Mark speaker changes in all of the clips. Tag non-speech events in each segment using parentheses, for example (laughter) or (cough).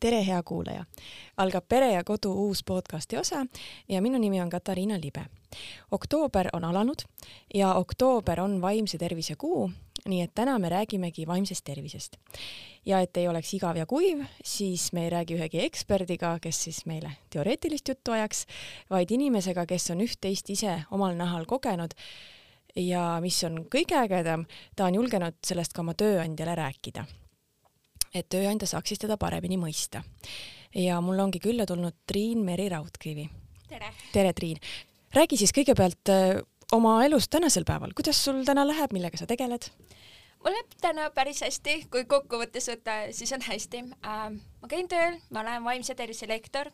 Speaker 1: tere, hea kuulaja! algab Pere ja Kodu uus podcasti osa ja minu nimi on Katariina Libe. oktoober on alanud ja oktoober on vaimse tervise kuu, nii et täna me räägimegi vaimsest tervisest. ja et ei oleks igav ja kuiv, siis me ei räägi ühegi eksperdiga, kes siis meile teoreetilist juttu ajaks, vaid inimesega, kes on üht-teist ise omal nahal kogenud ja mis on kõige ägedam, ta on julgenud sellest ka oma tööandjale rääkida et tööandja saaks siis teda paremini mõista. ja mul ongi külla tulnud Triin Meri Raudkivi.
Speaker 2: tere!
Speaker 1: tere, Triin! räägi siis kõigepealt äh, oma elust tänasel päeval, kuidas sul täna läheb, millega sa tegeled?
Speaker 2: mul läheb täna päris hästi, kui kokkuvõttes võtta, siis on hästi äh,. ma käin tööl, ma olen vaimse tervise lektor.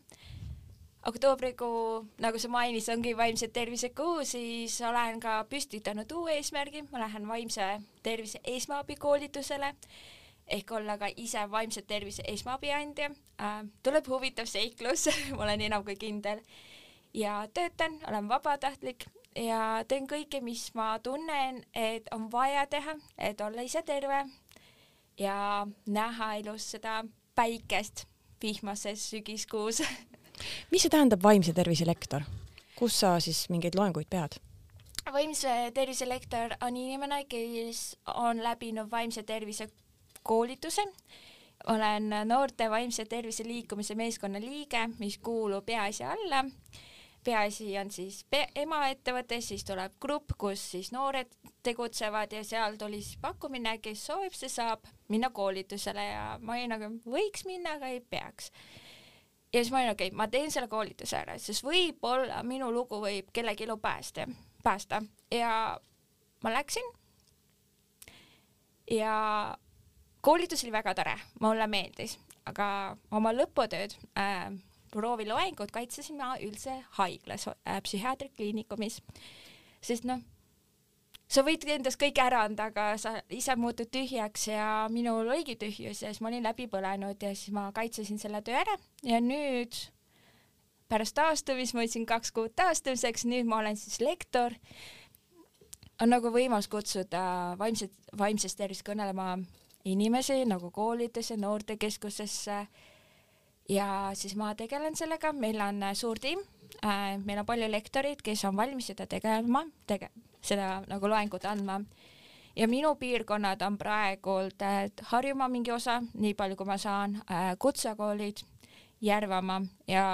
Speaker 2: oktoobrikuu, nagu sa mainisid, ongi vaimse tervise kuu, siis olen ka püstitanud uue eesmärgi, ma lähen vaimse tervise esmaabikoolitusele ehk olla ka ise vaimse tervise esmaabiandja äh,. tuleb huvitav seiklus (laughs) ma olen enam kui kindel. ja töötan, olen vabatahtlik ja teen kõike, mis ma tunnen, et on vaja teha, et olla ise terve ja näha elus seda päikest vihmases sügiskuus (laughs)
Speaker 1: mis see tähendab vaimse tervise lektor? kus sa siis mingeid loenguid pead?
Speaker 2: vaimse tervise lektor on inimene, kes on läbinud vaimse tervise koolituse. olen noorte vaimse tervise liikumise meeskonna liige, mis kuulub Peaasi alla. peaasi on siis emaettevõte, siis tuleb grupp, kus siis noored tegutsevad ja seal tuli siis pakkumine, kes soovib, see saab minna koolitusele ja ma olin nagu võiks minna, aga ei peaks ja siis ma olin okei okay,, ma teen selle koolituse ära, sest võib-olla minu lugu võib kellegi elu päästa, päästa ja ma läksin. ja koolitus oli väga tore, mulle meeldis, aga oma lõputööd äh, prooviloengut kaitsesin ma üldse haiglas äh, psühhiaatrikliinikumis, sest noh, sa võid endast kõike ära anda, aga sa ise muutud tühjaks ja minul oligi tühjus ja siis ma olin läbi põlenud ja siis ma kaitsesin selle töö ära ja nüüd pärast taastumist, ma võtsin kaks kuud taastumiseks, nüüd ma olen siis lektor. on nagu võimalus kutsuda vaimset, vaimsest tervisest kõnelema inimesi nagu koolidesse, noortekeskusesse. Ja siis ma tegelen sellega, meil on äh, suur tiim. Äh,, meil on palju lektoreid, kes on valmis seda tegema, tege-, seda nagu loengut andma. Ja minu piirkonnad on praegult äh, Harjumaa mingi osa, nii palju kui ma saan kutsekoolid, Järvamaa ja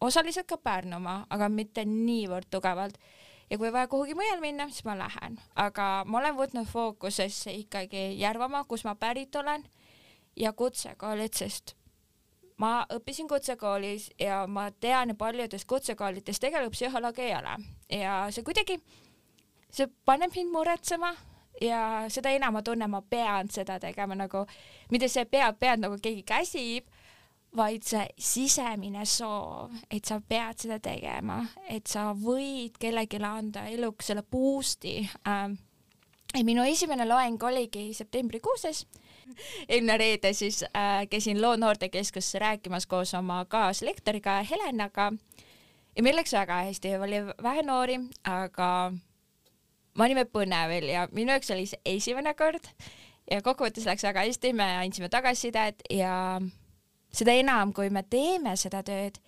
Speaker 2: osaliselt ka Pärnumaa, aga mitte niivõrd tugevalt ja kui vaja kuhugi mujal minna, siis ma lähen, aga ma olen võtnud fookusesse ikkagi Järvamaa, kus ma pärit olen ja kutsekoolid, sest ma õppisin kutsekoolis ja ma tean, paljudes kutsekoolides tegelikult psühholoogi ei ole. Ja see kuidagi, see paneb mind muretsema ja seda enam ma tunnen, ma pean seda tegema nagu, mitte see peab, pead nagu keegi käsib vaid see sisemine soov, et sa pead seda tegema, et sa võid kellelegi anda eluks selle boost'i ähm,. minu esimene loeng oligi septembrikuuses. eelmine reede siis äh, käisin Loo noortekeskusse rääkimas koos oma kaaslektoriga Helenaga ja meil läks väga hästi, oli vähe noori, aga me olime põnevil ja minu jaoks oli see esimene kord ja kokkuvõttes läks väga hästi, me andsime tagasisidet ja seda enam, kui me teeme seda tööd,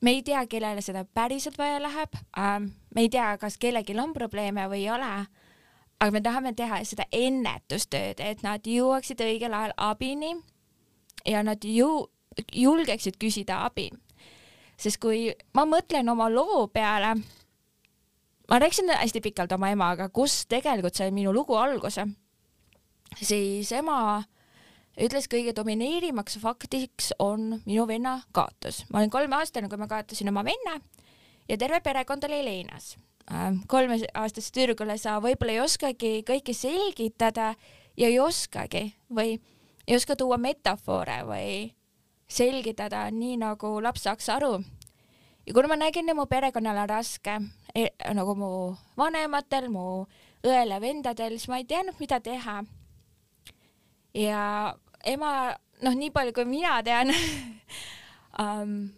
Speaker 2: me ei tea, kellele seda päriselt vaja läheb. Ähm,, me ei tea, kas kellelgi on probleeme või ei ole, aga me tahame teha seda ennetustööd, et nad jõuaksid õigel ajal abini ja nad ju julgeksid küsida abi. sest kui ma mõtlen oma loo peale, ma rääkisin hästi pikalt oma emaga, kus tegelikult sai minu lugu alguse, siis ema ütles kõige domineerimaks faktiks on minu venna kaotus. ma olin kolmeaastane, kui ma kaotasin oma venna ja terve perekond oli leinas. Ähm, kolmeaastase tüdrukule sa võib-olla ei oskagi kõike selgitada ja ei oskagi või ei oska tuua metafoore või selgitada nii, nagu laps saaks aru. ja kuna ma nägin, et mu perekonnal on raske, e, nagu mu vanematel, mu õel ja vendadel, siis ma ei teadnud, mida teha ja ema, noh, nii palju kui mina tean (laughs) um,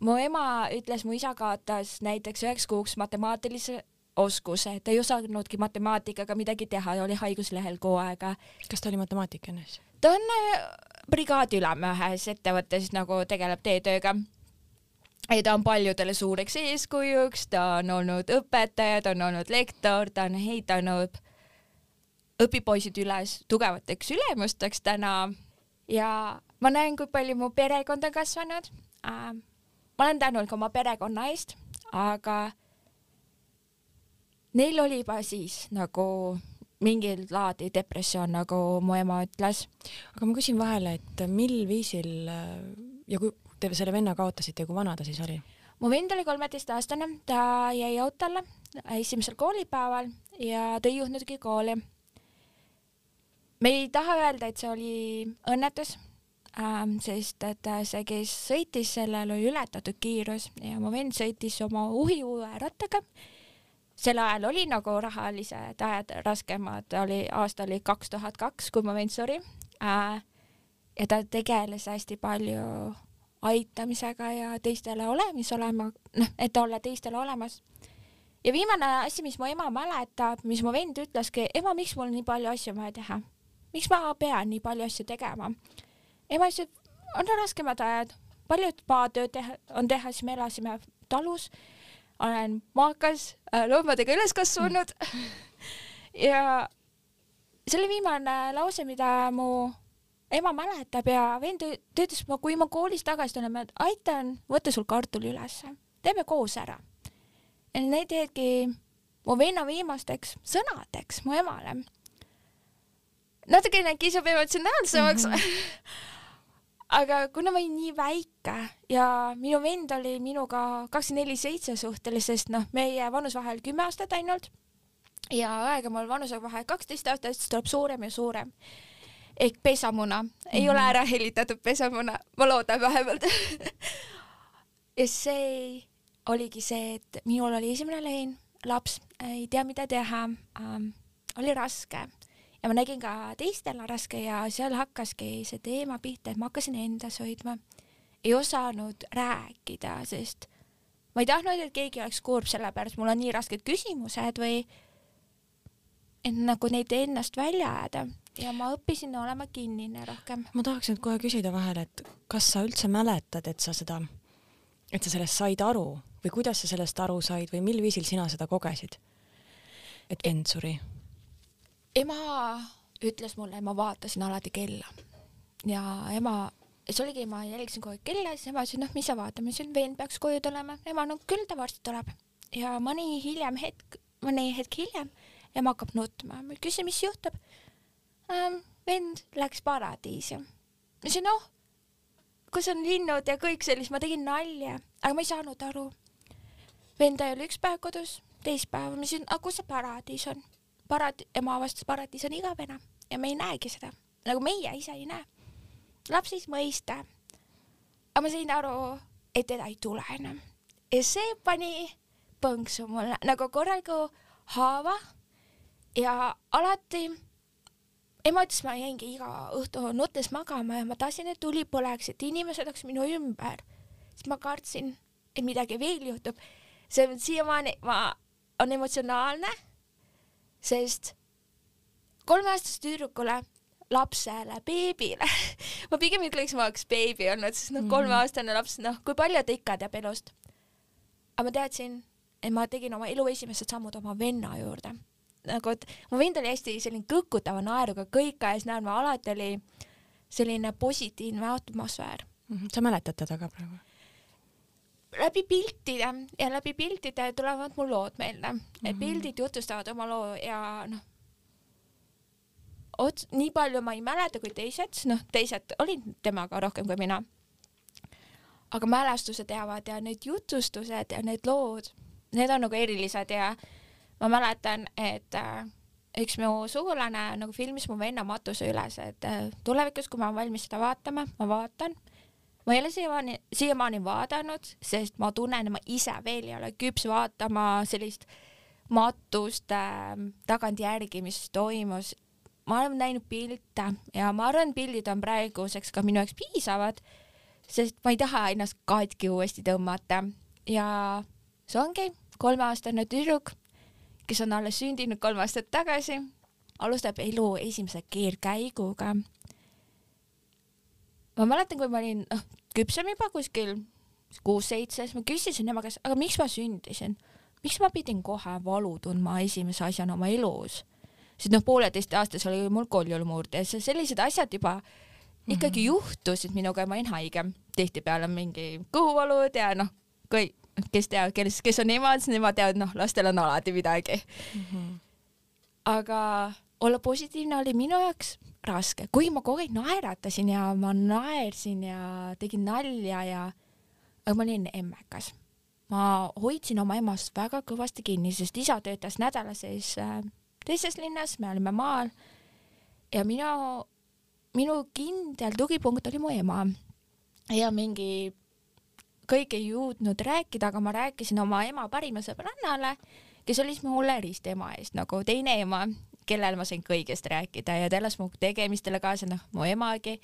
Speaker 2: mu ema ütles, mu isa kaotas näiteks üheks kuuks matemaatilise oskuse, ta ei osanudki matemaatikaga midagi teha, oli haiguslehel kuu aega.
Speaker 1: kas ta oli matemaatik enne siis?
Speaker 2: ta on äh, brigaadiülem ühes ettevõttes nagu tegeleb teetööga. ja ta on paljudele suureks eeskujuks, ta on olnud õpetaja, ta on olnud lektor, ta on heitanud õpipoisid üles tugevateks ülemusteks täna ja ma näen, kui palju mu perekond on kasvanud äh,. ma olen tänulik oma perekonna eest, aga neil oli juba siis nagu mingil laadi depressioon, nagu mu ema ütles.
Speaker 1: aga ma küsin vahele, et mil viisil ja kui te selle venna kaotasite, kui vana ta siis oli?
Speaker 2: mu vend oli kolmeteistaastane, ta jäi autole esimesel koolipäeval ja ta ei jõudnudki kooli. Me ei taha öelda, et see oli õnnetus ähm,, sest et see, kes sõitis, sellel oli ületatud kiirus ja mu vend sõitis oma uhiuue rattaga sel ajal oli nagu rahalised ajad raskemad, oli, aasta oli kaks tuhat kaks, kui ma vend suri äh,. ja ta tegeles hästi palju aitamisega ja teistele olemas olema, noh, et olla teistele olemas. ja viimane asi, mis mu ema mäletab, mis mu vend ütleski, ema, miks mul nii palju asju vaja teha? Miks ma pean nii palju asju tegema? ema ütles, et on raskemad ajad, paljud maatööd teha, on teha, siis me elasime talus olen maakas äh, loomadega üles kasvanud (laughs) ja see oli viimane lause, mida mu ema mäletab ja vend ütles, kui ma koolist tagasi tulen, ma aitan võtta sul kartuli ülesse, teeme koos ära. ja need jäidki mu venna viimasteks sõnadeks mu emale. Natukene kisub emotsionaalsemaks mm. -hmm (laughs) aga kuna ma olin nii väike ja minu vend oli minuga kakskümmend neli seitse suhteliselt, noh, meie vanusvahe oli kümme aastat ainult ja aega mul vanusevahe kaksteist aastat, siis tuleb suurem ja suurem. ehk pesamuna mm, -hmm. ei mhm. ole ära helitatud pesamuna, ma loodan vähemalt (laughs) ja see oligi see, et minul oli esimene lein, laps, ei tea, mida teha ähm,, oli raske ja ma nägin ka teistel raske ja seal hakkaski see teema pihta, et ma hakkasin endas hoidma. ei osanud rääkida, sest ma ei tahtnud, et keegi oleks kurb, sellepärast mul on nii rasked küsimused või et nagu neid ennast välja ajada ja ma õppisin olema kinnine rohkem.
Speaker 1: ma tahaks nüüd kohe küsida vahele, et kas sa üldse mäletad, et sa seda, et sa sellest said aru või kuidas sa sellest aru said või mil viisil sina seda kogesid? et vend suri
Speaker 2: ema ütles mulle, ma vaatasin alati kella ja ema, see oligi, ma jälgisin kogu aeg kella, siis ema ütles, noh, mis sa vaatad, ma ütlesin, vend peaks koju tulema, ema, no küll ta varsti tuleb ja mõni hiljem hetk, mõni hetk hiljem ema hakkab nutma, ma küsin, mis juhtub ähm,. vend läks paradiisi. ma ütlesin, noh, kus on linnud ja kõik sellist, ma tegin nalja, aga ma ei saanud aru. vend oli üks päev kodus, teist päeva, ma ütlesin, aga kus see paradiis on? Parad-, ema avastas, paradiis on igavene ja me ei näegi seda, nagu meie ise ei näe. laps ei mõista. aga ma sain aru, et teda ei tule enam. ja see pani põnksu mulle nagu korraliku haava ja alati ema ütles, ma jäingi iga õhtu nuttes magama ja ma tahtsin, et tuli põleks, et inimesed oleks minu ümber. siis ma kartsin, et midagi veel juhtub. see on siiamaani, ma, on emotsionaalne sest kolmeaastasele tüdrukule, lapsele, beebile (laughs) ma pigem ütleks, ma oleks beebi olnud, sest noh, mhm. kolmeaastane laps, noh, kui palju ta ikka teab elust. aga ma teadsin, et ma tegin oma elu esimesed sammud oma venna juurde. nagu, et mu vend oli hästi selline kõkutava naeruga, kõik ajas näol, alati oli selline positiivne atmosfäär
Speaker 1: mm. -hmm. sa mäletad teda ka praegu?
Speaker 2: Läbi piltide ja läbi piltide tulevad mul lood meelde mm, -hmm. et mhm. pildid jutustavad oma loo ja noh, ots-, nii palju ma ei mäleta kui teised, noh, teised olid temaga rohkem kui mina. aga mälestused jäävad ja need jutustused ja need lood, need on nagu erilised ja ma mäletan, et äh, üks mu sugulane nagu filmis mu venna matuse üles, et äh, tulevikus, kui ma olen valmis seda vaatama, ma vaatan ma ei ole siiamaani, siiamaani vaadanud, sest ma tunnen, ma ise veel ei ole küps vaatama sellist matust äh, tagantjärgi, mis toimus. ma olen näinud pilte ja ma arvan, pildid on praeguseks ka minu jaoks piisavad, sest ma ei taha ennast katki uuesti tõmmata. Ja see ongi kolmeaastane tüdruk, kes on alles sündinud kolm aastat tagasi, alustab elu esimese keerkäiguga ma mäletan, kui ma olin noh, küpsem juba kuskil kuus-seitse, siis ma küsisin ema käest, aga miks ma sündisin, miks ma pidin kohe valu tundma esimese asjana oma elus, sest noh, pooleteistaastas oli mul koljulmurd ja sellised asjad juba ikkagi mm -hmm. juhtusid minuga ja ma olin haige, tihtipeale mingi kõhuvalud ja noh, kõik, kes teavad, kes, kes on emad, siis nemad teavad, noh, lastel on alati midagi mm. -hmm. aga olla positiivne oli minu jaoks raske, kuigi ma kogu aeg naeratasin ja ma naersin ja tegin nalja ja aga ma olin emmekas. ma hoidsin oma emast väga kõvasti kinni, sest isa töötas nädala sees äh, teises linnas, me olime maal. Ja minu, minu kindel tugipunkt oli mu ema. Ja mingi kõik ei jõudnud rääkida, aga ma rääkisin oma ema parima sõbrannale, kes oli siis mulle ristema eest nagu teine ema, kellel ma sain kõigest rääkida ja elas mu tegemistele kaasa, noh, mu emagi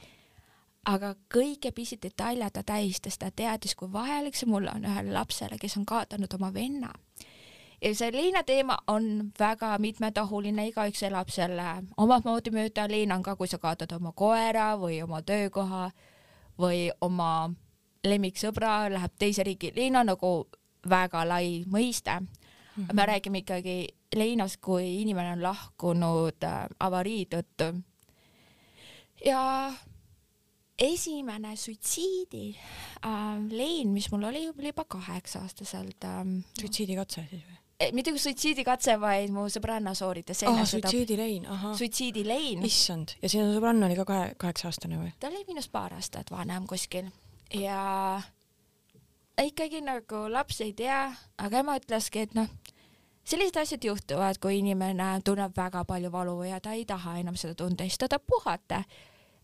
Speaker 2: aga kõige pisidetaile ta tähistas, ta teadis, kui vajalik see mulle on ühele lapsele, kes on kaotanud oma venna. ja see Liina teema on väga mitmetahuline, igaüks elab selle omamoodi mööda. Liina on ka, kui sa kaotad oma koera või oma töökoha või oma lemmiksõbra, läheb teise riigi. Liina on nagu väga lai mõiste mm. -hmm. me räägime ikkagi Liinast, kui inimene on lahkunud äh, avarii tõttu. ja esimene suitsiidi äh, lein, mis mul oli, oli juba kaheksa-aastaselt ähm,.
Speaker 1: suitsiidikatse siis või?
Speaker 2: Mitte suitsiidikatse, vaid mu sõbranna sooritas
Speaker 1: aa, suitsiidilein, ahah.
Speaker 2: suitsiidilein.
Speaker 1: issand, ja sinu sõbranna oli ka kahe, kaheksa-aastane või?
Speaker 2: ta oli minust paar aastat vanem kuskil ja ikkagi nagu laps ei tea, aga ema ütleski, et noh, sellised asjad juhtuvad, kui inimene tunneb väga palju valu ja ta ei taha enam seda tunda, siis ta tahab puhata.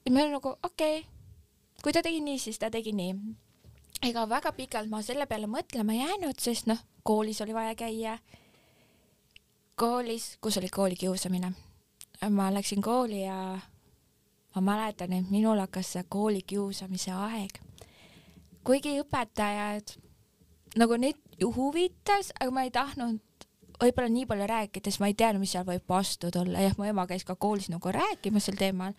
Speaker 2: ja me nagu okei okay kui ta tegi nii, siis ta tegi nii. ega väga pikalt ma selle peale mõtlema ei jäänud, sest noh, koolis oli vaja käia. koolis, kus oli koolikiusamine. ma läksin kooli ja ma mäletan, et minul hakkas see koolikiusamise aeg. kuigi õpetajad nagu neid huvitas, aga ma ei tahtnud võib-olla nii palju rääkida, sest ma ei teadnud, mis seal võib vastu tulla. jah, mu ema käis ka koolis nagu rääkimas sel teemal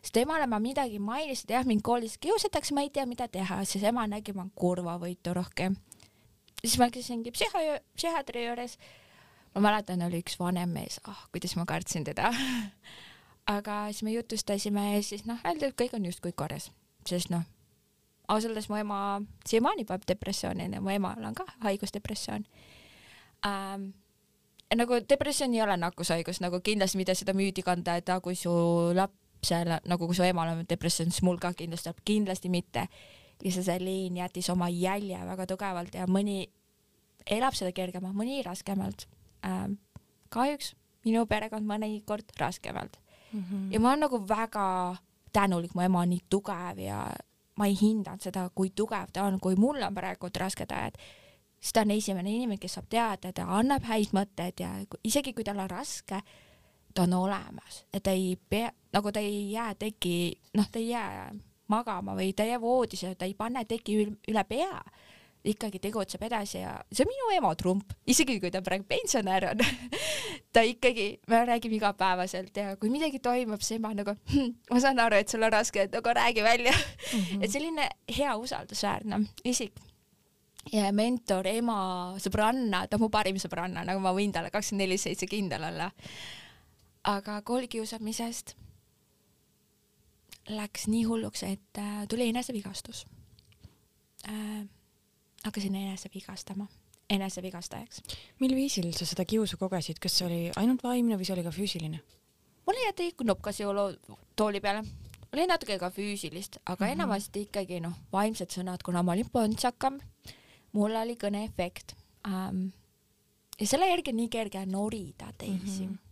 Speaker 2: sest emale ma midagi mainisin, et jah, mind koolis kiusatakse, ma ei tea, mida teha, siis ema nägi ma kurvavõitu rohkem. siis ma käisingi psühho, psühhiaatri juures. ma mäletan, oli üks vanem mees, ah oh,, kuidas ma kartsin teda (laughs) aga siis me jutustasime ja siis noh, öeldi, et kõik on justkui korras, sest noh, ausalt öeldes mu ema siiamaani paneb depressiooni, mu emal on ka haigusdepressioon ähm, nagu depressioon ei ole nakkushaigus, nagu kindlasti mida seda müüdi kanda, et kui su laps lapsele, nagu kui su emal on depressioon, siis mul ka kindlustab, kindlasti mitte. lihtsalt see liin jättis oma jälje väga tugevalt ja mõni elab seda kergemalt, mõni raskemalt ähm,. kahjuks minu perekond mõnikord raskemalt mm. -hmm. ja ma olen nagu väga tänulik, mu ema on nii tugev ja ma ei hindanud seda, kui tugev ta on, kui mul on praegu rasked ajad, siis ta on esimene inimene, kes saab teada, ta annab häid mõtteid ja isegi kui tal on raske, ta on olemas, et ta ei pea, nagu ta ei jää teki, noh, ta ei jää magama või ta ei jää voodisse, ta ei pane teki üle pea, ikkagi tegutseb edasi ja see on minu ema trump, isegi kui ta praegu pensionär on (laughs) ta ikkagi, me räägime igapäevaselt ja kui midagi toimub, siis ema nagu hm, ma saan aru, et sul on raske, et aga räägi välja mm. -hmm. et selline hea usaldusväärne isik ja mentor, ema, sõbranna, ta on mu parim sõbranna, nagu ma võin talle kakskümmend neli seitse kindel olla aga koolikiusamisest läks nii hulluks, et äh, tuli enesevigastus äh,. hakkasin ennast vigastama, enesevigastajaks.
Speaker 1: mil viisil sa seda kiusu kogesid, kas see oli ainult vaimne või see oli ka füüsiline?
Speaker 2: mul jäeti nupkas jõulu tooli peale, oli natuke ka füüsilist, aga mm -hmm. enamasti ikkagi noh, vaimsed sõnad, kuna ma olin pontsakam, mul oli kõneefekt ähm, ja selle järgi on nii kerge norida teisi. Mm. -hmm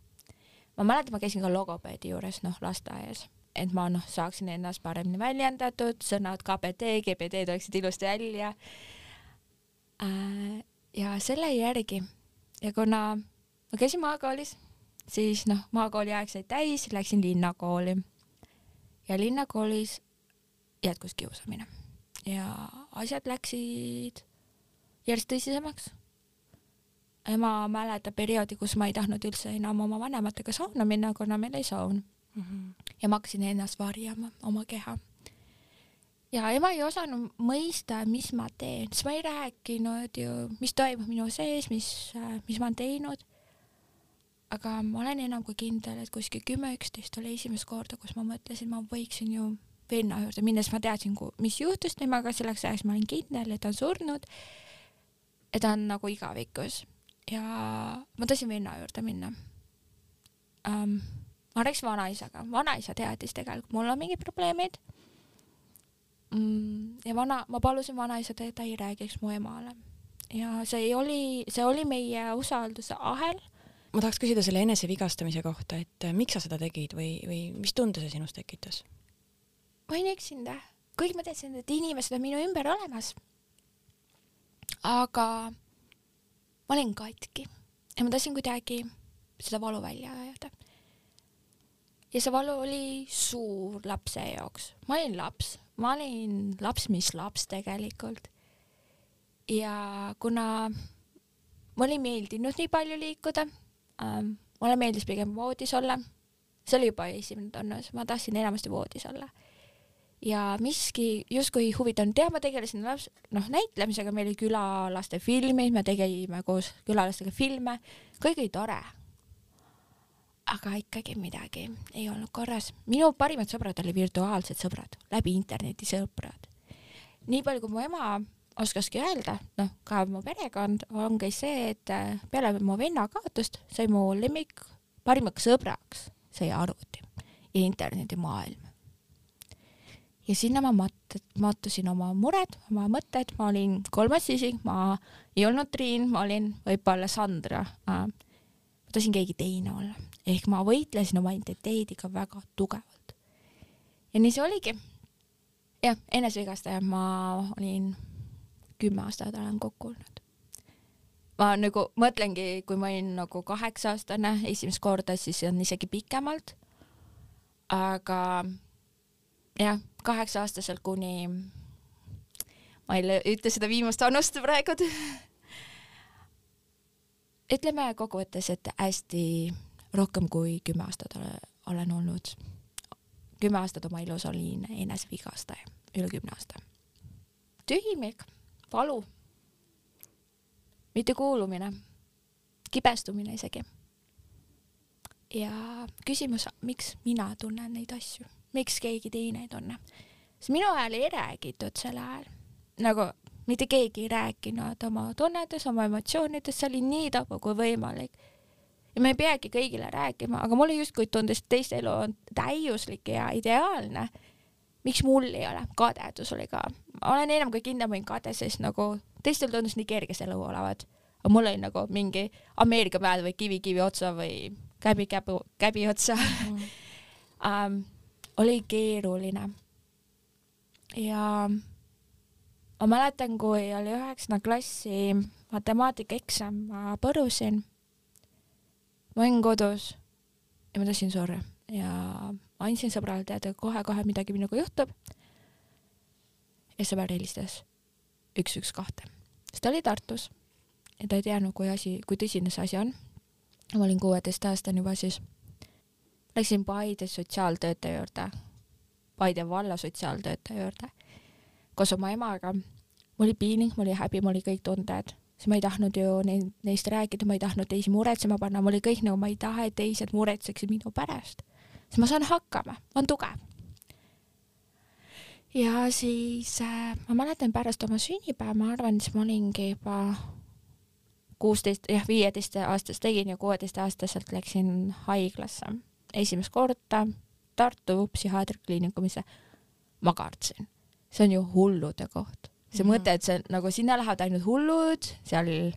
Speaker 2: ma mäletan, ma käisin ka logopeedi juures, noh, lasteaias, et ma noh, saaksin ennast paremini väljendatud, sõnad KBT, GBD tuleksid ilusti välja. Äh,. ja selle järgi ja kuna ma käisin maakoolis, siis noh, maakooli aeg sai täis, läksin linnakooli. Ja linnakoolis jätkus kiusamine. Ja asjad läksid järjest tõsisemaks ema mäletab perioodi, kus ma ei tahtnud üldse enam oma vanematega sauna minna, kuna meil ei saun mm. -hmm. ja ma hakkasin ennast varjama, oma keha. ja ema ei osanud mõista, mis ma teen, sest ma ei rääkinud ju, mis toimub minu sees, mis, mis ma olen teinud. aga ma olen enam kui kindel, et kuskil kümme, üksteist oli esimest korda, kus ma mõtlesin, ma võiksin ju venna juurde minna, sest ma teadsin, mis juhtus temaga, selleks ajaks ma olin kindel, et ta on surnud. Et ta on nagu igavikus ja ma tahtsin venna juurde minna um, ma rääkisin vanaisaga, vanaisa teadis tegelikult, mul on mingid probleemid mm,. ja vana, ma palusin vanaisada, et ta ei räägiks mu emale. ja see oli, see oli meie usalduse ahel.
Speaker 1: ma tahaks küsida selle enesevigastamise kohta, et äh, miks sa seda tegid või, või mis tunde see sinus tekitas?
Speaker 2: ma olin eksinud, kõik ma teadsin, et inimesed on minu ümber olemas. Aga ma olin katki ja ma tahtsin kuidagi seda valu välja ajada ja see valu oli suur lapse jaoks. ma olin laps, ma olin laps, mis laps tegelikult. ja kuna mulle ei meeldinud nii palju liikuda ähm,, mulle meeldis pigem voodis olla, see oli juba esimene tunnus, ma tahtsin enamasti voodis olla. Ja miski justkui ei huvitanud, jah, ma tegelesin laps, noh, näitlemisega, meil oli külalaste filmid, me tegime koos külalastega filme, kõik oli tore aga ikkagi midagi ei olnud korras. minu parimad sõbrad olid virtuaalsed sõbrad, läbi interneti sõbrad. nii palju, kui mu ema oskaski öelda, noh, ka mu perekond, ongi see, et äh, peale mu venna kaotust sai mu lemmik parimaks sõbraks sai arvuti ja internetimaailm. Ja sinna ma mat-, mattusin oma mured, oma mõtted, ma olin kolmas isik, ma ei olnud Triin, ma olin võib-olla Sandra ma tahtsin keegi teine olla, ehk ma võitlesin oma identiteediga väga tugevalt. ja nii see oligi. jah, enesevigastaja ma olin kümme aastat olen kokku olnud. ma nagu mõtlengi, kui ma olin nagu kaheksa aastane esimest korda, siis on isegi pikemalt. aga jah, kaheksa aastaselt kuni ma ei ütle seda viimast vanust praegu ütleme kokkuvõttes, et hästi rohkem kui kümme aastat olen olnud, kümme aastat oma elus olin enesevigastaja, üle kümne aasta. tühimik, valu, mittekuulumine, kibestumine isegi. ja küsimus, miks mina tunnen neid asju, miks keegi teine ei tunne? sest minu ajal ei räägitud sel ajal nagu mitte keegi ei rääkinud oma tunnetes, oma emotsioonidest, see oli nii tabu kui võimalik. ja me ei peagi kõigile rääkima, aga mulle justkui tundus, et teiste elu on täiuslik ja ideaalne. miks mul ei ole? kadedus oli ka. olen enam kui kindel, ma olin kade, sest nagu teistel tundus nii kerge see elu olevat. aga mul oli nagu mingi Ameerika mäed või kivi kivi otsa või käbi käbu, käbi otsa mm. (laughs) um, oli keeruline. ja ma mäletan, kui oli üheksanda klassi matemaatikaeksam, ma põrusin. ma olin kodus ja ma tahtsin sorry ja andsin sõbrale teada, kohe-kohe midagi minuga juhtub. ja sõber helistas üks, üks, kahte, sest ta oli Tartus ja ta ei teadnud, kui asi, kui tõsine see asi on. ma olin kuueteistaastane juba siis. Läksin Paide sotsiaaltöötaja juurde, Paide valla sotsiaaltöötaja juurde koos oma emaga. mul oli piinlik, mul oli häbi, mul oli kõik tunded, sest ma ei tahtnud ju neid, neist rääkida, ma ei tahtnud teisi muretsema panna, mul oli kõik nagu, ma ei taha, et teised muretseksid minu pärast. sest ma saan hakkama, ma olen tugev. ja siis äh, ma mäletan pärast oma sünnipäeva, ma arvan, siis ma olingi juba kuusteist, jah, viieteist aastast tegin ja kuueteistaastaselt läksin haiglasse esimest korda Tartu psühhiaatriakliinikumisse. ma kartsin see on ju hullude koht. see mm -hmm. mõte, et see nagu sinna lähevad ainult hullud, seal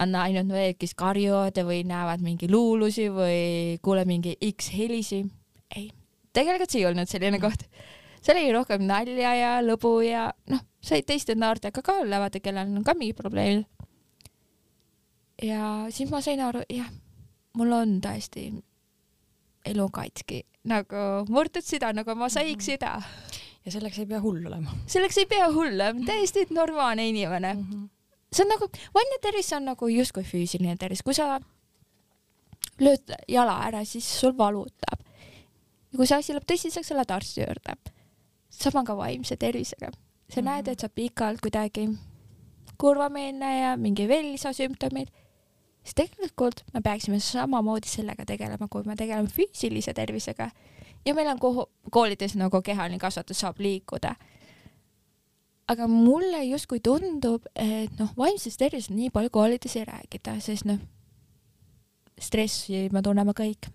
Speaker 2: on ainult need, kes karjuvad või näevad mingi luulusi või kuule mingi X helisi. ei, tegelikult see ei olnud selline -hmm. koht. seal oli rohkem nalja ja lõbu ja noh, said teiste noortega ka olla, vaata, kellel on ka mingi probleem. ja siis ma sain aru, jah, mul on tõesti elu katki, nagu murtud süda, nagu mosaik süda mm. -hmm
Speaker 1: ja selleks ei pea hull olema.
Speaker 2: selleks ei pea hull olema, täiesti normaalne inimene mm. -hmm. see on nagu, vaimne tervis on nagu justkui füüsiline tervis, kui sa lööd jala ära, siis sul valutab. ja kui see asi läheb tõsiseks, sa lähed arsti juurde. sama ka vaimse tervisega. sa mm -hmm. näed, et sa pikalt kuidagi kurvameelne ja mingi veel lisasümptomid, siis tegelikult me peaksime samamoodi sellega tegelema, kui me tegeleme füüsilise tervisega. ja meil on kohu, koolides nagu kehaline kasvatus saab liikuda. aga mulle justkui tundub, et noh, vaimsest tervisest nii palju koolides ei räägita, sest noh, stressi me tunneme kõik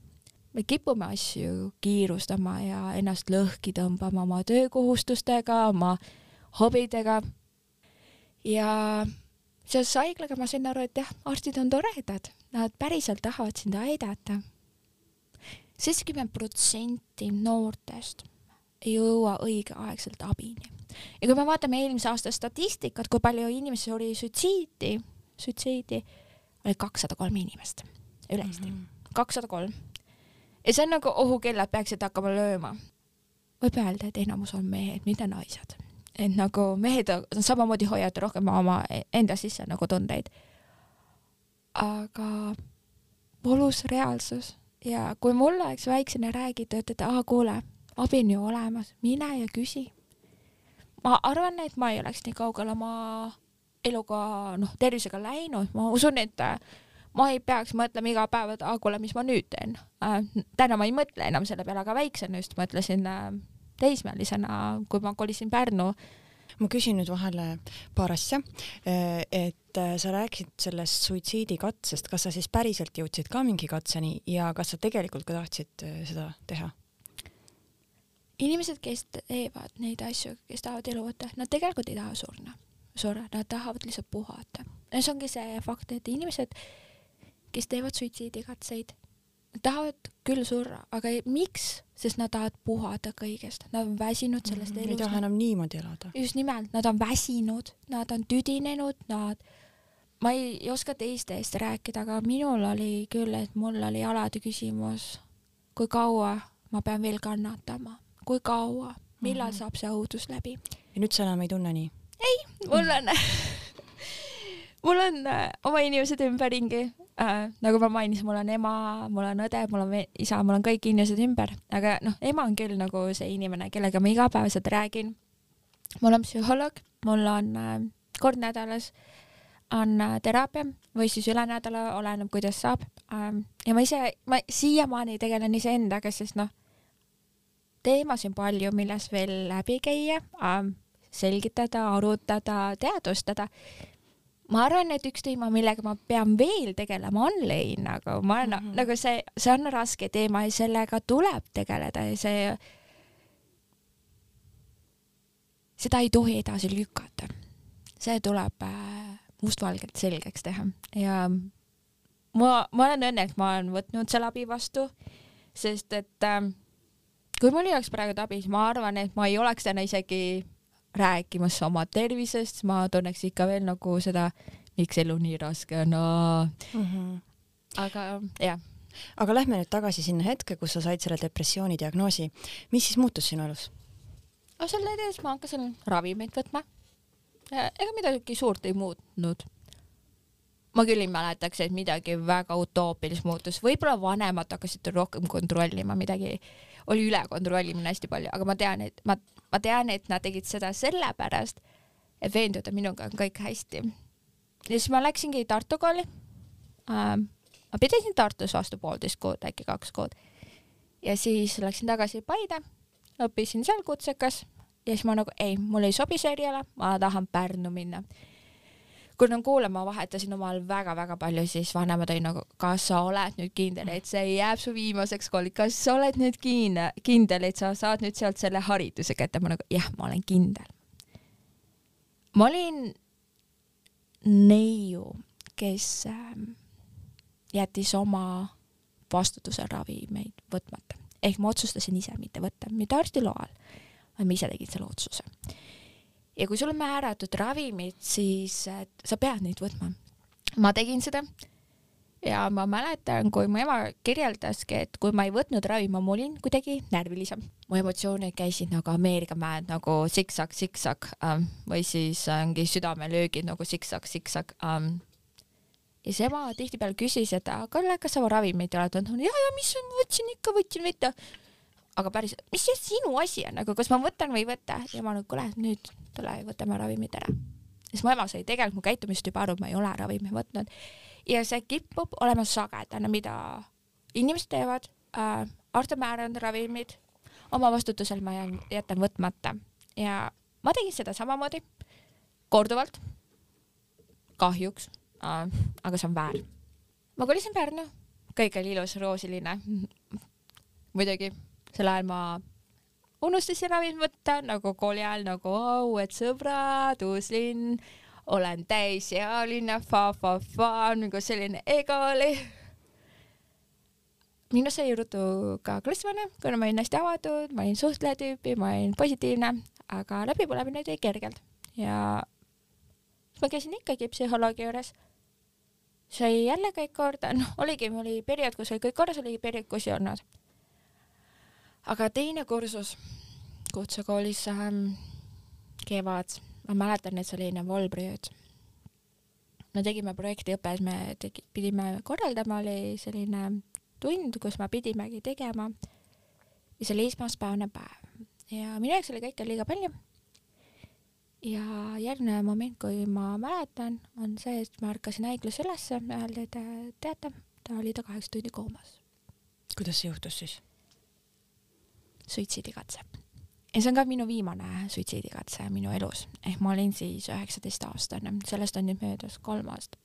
Speaker 2: me kipume asju kiirustama ja ennast lõhki tõmbama oma töökohustustega, oma hobidega. ja seoses haiglaga ma sain aru, et jah, arstid on toredad, nad päriselt tahavad sind aidata. seitsekümmend protsenti noortest ei jõua õigeaegselt abini. ja kui me vaatame eelmise aasta statistikat, kui palju inimesi oli suitsiidi, suitsiidi, oli kakssada kolm inimest üle Eesti, mhm. kakssada kolm ja see on nagu ohukellad peaksid hakkama lööma. võib öelda, et enamus on mehed, mitte naised. Et nagu mehed samamoodi hoiavad rohkem oma enda sisse nagu tundeid. aga polus reaalsus ja kui mulle oleks väiksena räägitud, et aa, kuule, abi on ju olemas, mine ja küsi. ma arvan, et ma ei oleks nii kaugele oma eluga, noh, tervisega läinud, ma usun, et ma ei peaks mõtlema iga päev, et aa, kuule, mis ma nüüd teen äh,. täna ma ei mõtle enam selle peale, aga väiksena just mõtlesin äh, teismelisena, kui ma kolisin Pärnu.
Speaker 1: ma küsin nüüd vahele paar asja. Äh, et äh, sa rääkisid sellest suitsiidikatsest, kas sa siis päriselt jõudsid ka mingi katseni ja kas sa tegelikult ka tahtsid äh, seda teha?
Speaker 2: inimesed, kes teevad neid asju, kes tahavad elu võtta, nad tegelikult ei taha surna, surra, nad tahavad lihtsalt puhata. see ongi see fakt, et inimesed kes teevad suitsiidikatseid, tahavad küll surra, aga ei, miks? sest nad tahavad puhata kõigest, nad on väsinud sellest mm, elust.
Speaker 1: ei taha enam niimoodi elada.
Speaker 2: just nimelt, nad on väsinud, nad on tüdinenud, nad, ma ei, ei oska teiste eest rääkida, aga minul oli küll, et mul oli alati küsimus, kui kaua ma pean veel kannatama, kui kaua, millal mm -hmm. saab see õudus läbi.
Speaker 1: ja nüüd sa enam ei tunne nii?
Speaker 2: ei, mul on (laughs) mul on äh, oma inimesed ümberringi äh,. nagu ma mainisin, mul on ema, mul on õde, mul on isa, mul on kõik inimesed ümber, aga noh, ema on küll nagu see inimene, kellega ma igapäevaselt räägin. mul on psühholoog, mul on äh, kord nädalas on äh, teraapia või siis üle nädala, oleneb, kuidas saab ähm,. ja ma ise, ma siiamaani tegelen iseendaga, sest noh, teemasid on palju, milles veel läbi käia ähm,, selgitada, arutada, teadvustada ma arvan, et üks teema, millega ma pean veel tegelema, on lein, aga ma olen mm -hmm. nagu see, see on raske teema ja sellega tuleb tegeleda ja see, seda ei tohi edasi lükata. see tuleb äh, mustvalgelt selgeks teha ja ma, ma olen õnnelik, ma olen võtnud selle abi vastu, sest et äh, kui mul ei oleks praegu abi, siis ma arvan, et ma ei oleks täna isegi rääkimas oma tervisest, ma tunneks ikka veel nagu seda, miks elu nii raske on no.. Mm -hmm. aga jah.
Speaker 1: aga lähme nüüd tagasi sinna hetke, kus sa said selle depressiooni diagnoosi. mis siis muutus sinu elus?
Speaker 2: no selle ees ma hakkasin ravimeid võtma. ega midagi suurt ei muutnud. ma küll ei mäletaks, et midagi väga utoopilist muutus, võib-olla vanemad hakkasid rohkem kontrollima midagi oli ülekontrollimine hästi palju, aga ma tean, et ma, ma tean, et nad tegid seda sellepärast, et veenduda, minuga on kõik hästi. ja siis ma läksingi Tartu kooli ähm,. ma pidasin Tartus vastu poolteist kuud, äkki kaks kuud. ja siis läksin tagasi Paide, õppisin seal kutsekas ja siis ma nagu ei, mulle ei sobi see eriala, ma tahan Pärnu minna kui no kuule, ma vahetasin omal väga-väga palju, siis vanemad olid nagu, kas sa oled nüüd kindel, et see jääb su viimaseks kooliks, kas sa oled nüüd kiine, kindel, et sa saad nüüd sealt selle hariduse kätte? ma nagu jah, ma olen kindel. ma olin neiu, kes ähm, jättis oma vastutuse ravimeid võtmata, ehk ma otsustasin ise mitte võtta, mitte arsti loal, vaid ma ise tegin selle otsuse ja kui sulle on määratud ravimid, siis sa pead neid võtma. ma tegin seda ja ma mäletan, kui mu ema kirjeldaski, et kui ma ei võtnud ravi, ma olin kuidagi närvilisem. mu emotsioonid käisid nagu Ameerika mäed nagu siksak, siksak ähm, või siis ongi südamelöögid nagu siksak, siksak ähm. ja siis ema tihtipeale küsis, et Kalle, kas sa ravimeid oled võtnud? ja, ja mis võtsin ikka, võtsin võtta aga päris, mis see sinu asi on, nagu kas ma võtan või ei võta? Ja ma nagu kuule, nüüd tule võtame ravimid ära. siis mu ema sai tegelikult mu käitumist juba aru, et ma ei ole ravimi võtnud. Ja see kipub olema sagedane, mida inimesed teevad. Äh,, arst on määranud ravimid, oma vastutusel ma jään, jätan võtmata. Ja ma tegin seda samamoodi. Korduvalt. kahjuks. Äh,, aga see on väär. ma kolisin Pärnu, kõik oli ilus, roosiline. (laughs) muidugi sel ajal ma unustasin ravimit võtta nagu kooli ajal nagu uued sõbrad, uus linn, olen täisealine fa,, fa-fa-fa, nagu selline ego oli. minust sai ruttu ka klassivanem, kuna ma olin hästi avatud, ma olin suhtleja tüüpi, ma olin positiivne, aga läbipõlemine tuli kergelt ja ma käisin ikkagi psühholoogi juures. sai jälle kõik korda, noh, oligi, mul oli periood, kus oli kõik korras, oli periood, kus ei olnud. Aga teine kursus kutsekoolis ähm, kevad, ma mäletan, et see oli enne volbriööd. me tegime projektiõppes, me tegi, pidime korraldama, oli selline tund, kus me pidimegi tegema ja see oli esmaspäevane päev ja minu jaoks oli kõike liiga palju ja järgmine moment, kui ma mäletan, on see, et ma ärkasin haiglas ülesse, öeldi, et teate, ta oli ta kaheksa tundi koomas.
Speaker 1: kuidas see juhtus siis?
Speaker 2: Suitsiidikatse. ja see on ka minu viimane suitsiidikatse minu elus, ehk ma olin siis üheksateistaastane, sellest on nüüd möödas kolm aastat.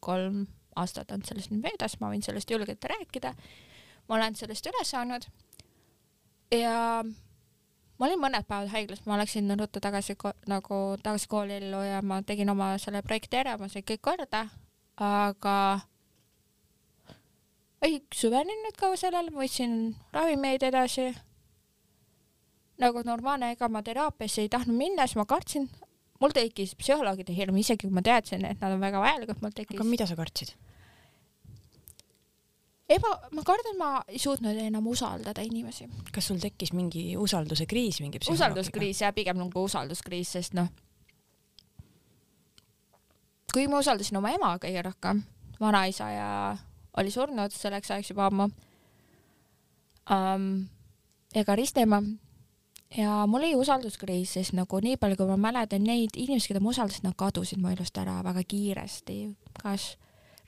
Speaker 2: kolm aastat on sellest nüüd möödas, ma võin sellest julgelt rääkida. ma olen sellest üle saanud ja ma olin mõned päevad haiglas, ma läksin ruttu tagasi nagu tagasi kooliellu ja ma tegin oma selle projekti ära, ma sain kõik korda, aga ei süvenenud ka sellele, võtsin ravimeid edasi nagu normaalne, ega ma teraapiasse ei tahtnud minna, siis ma kartsin, mul tekkis psühholoogide hirm, isegi kui ma teadsin, et nad on väga vajalikud, mul tekkis.
Speaker 1: aga mida sa kartsid?
Speaker 2: eba, ma kardan, ma ei suutnud enam usaldada inimesi.
Speaker 1: kas sul tekkis mingi usalduse kriis mingi
Speaker 2: usalduskriis jah, pigem nagu usalduskriis, sest noh, kui ma usaldasin oma ema kõige rohkem, vanaisa ja oli surnud selleks ajaks juba ammu um,, ja ka ristiema ja mul oli usalduskriis, sest nagu nii palju, kui ma mäletan neid inimesi, keda ma usaldasin, nad kadusid mu elust ära väga kiiresti, kas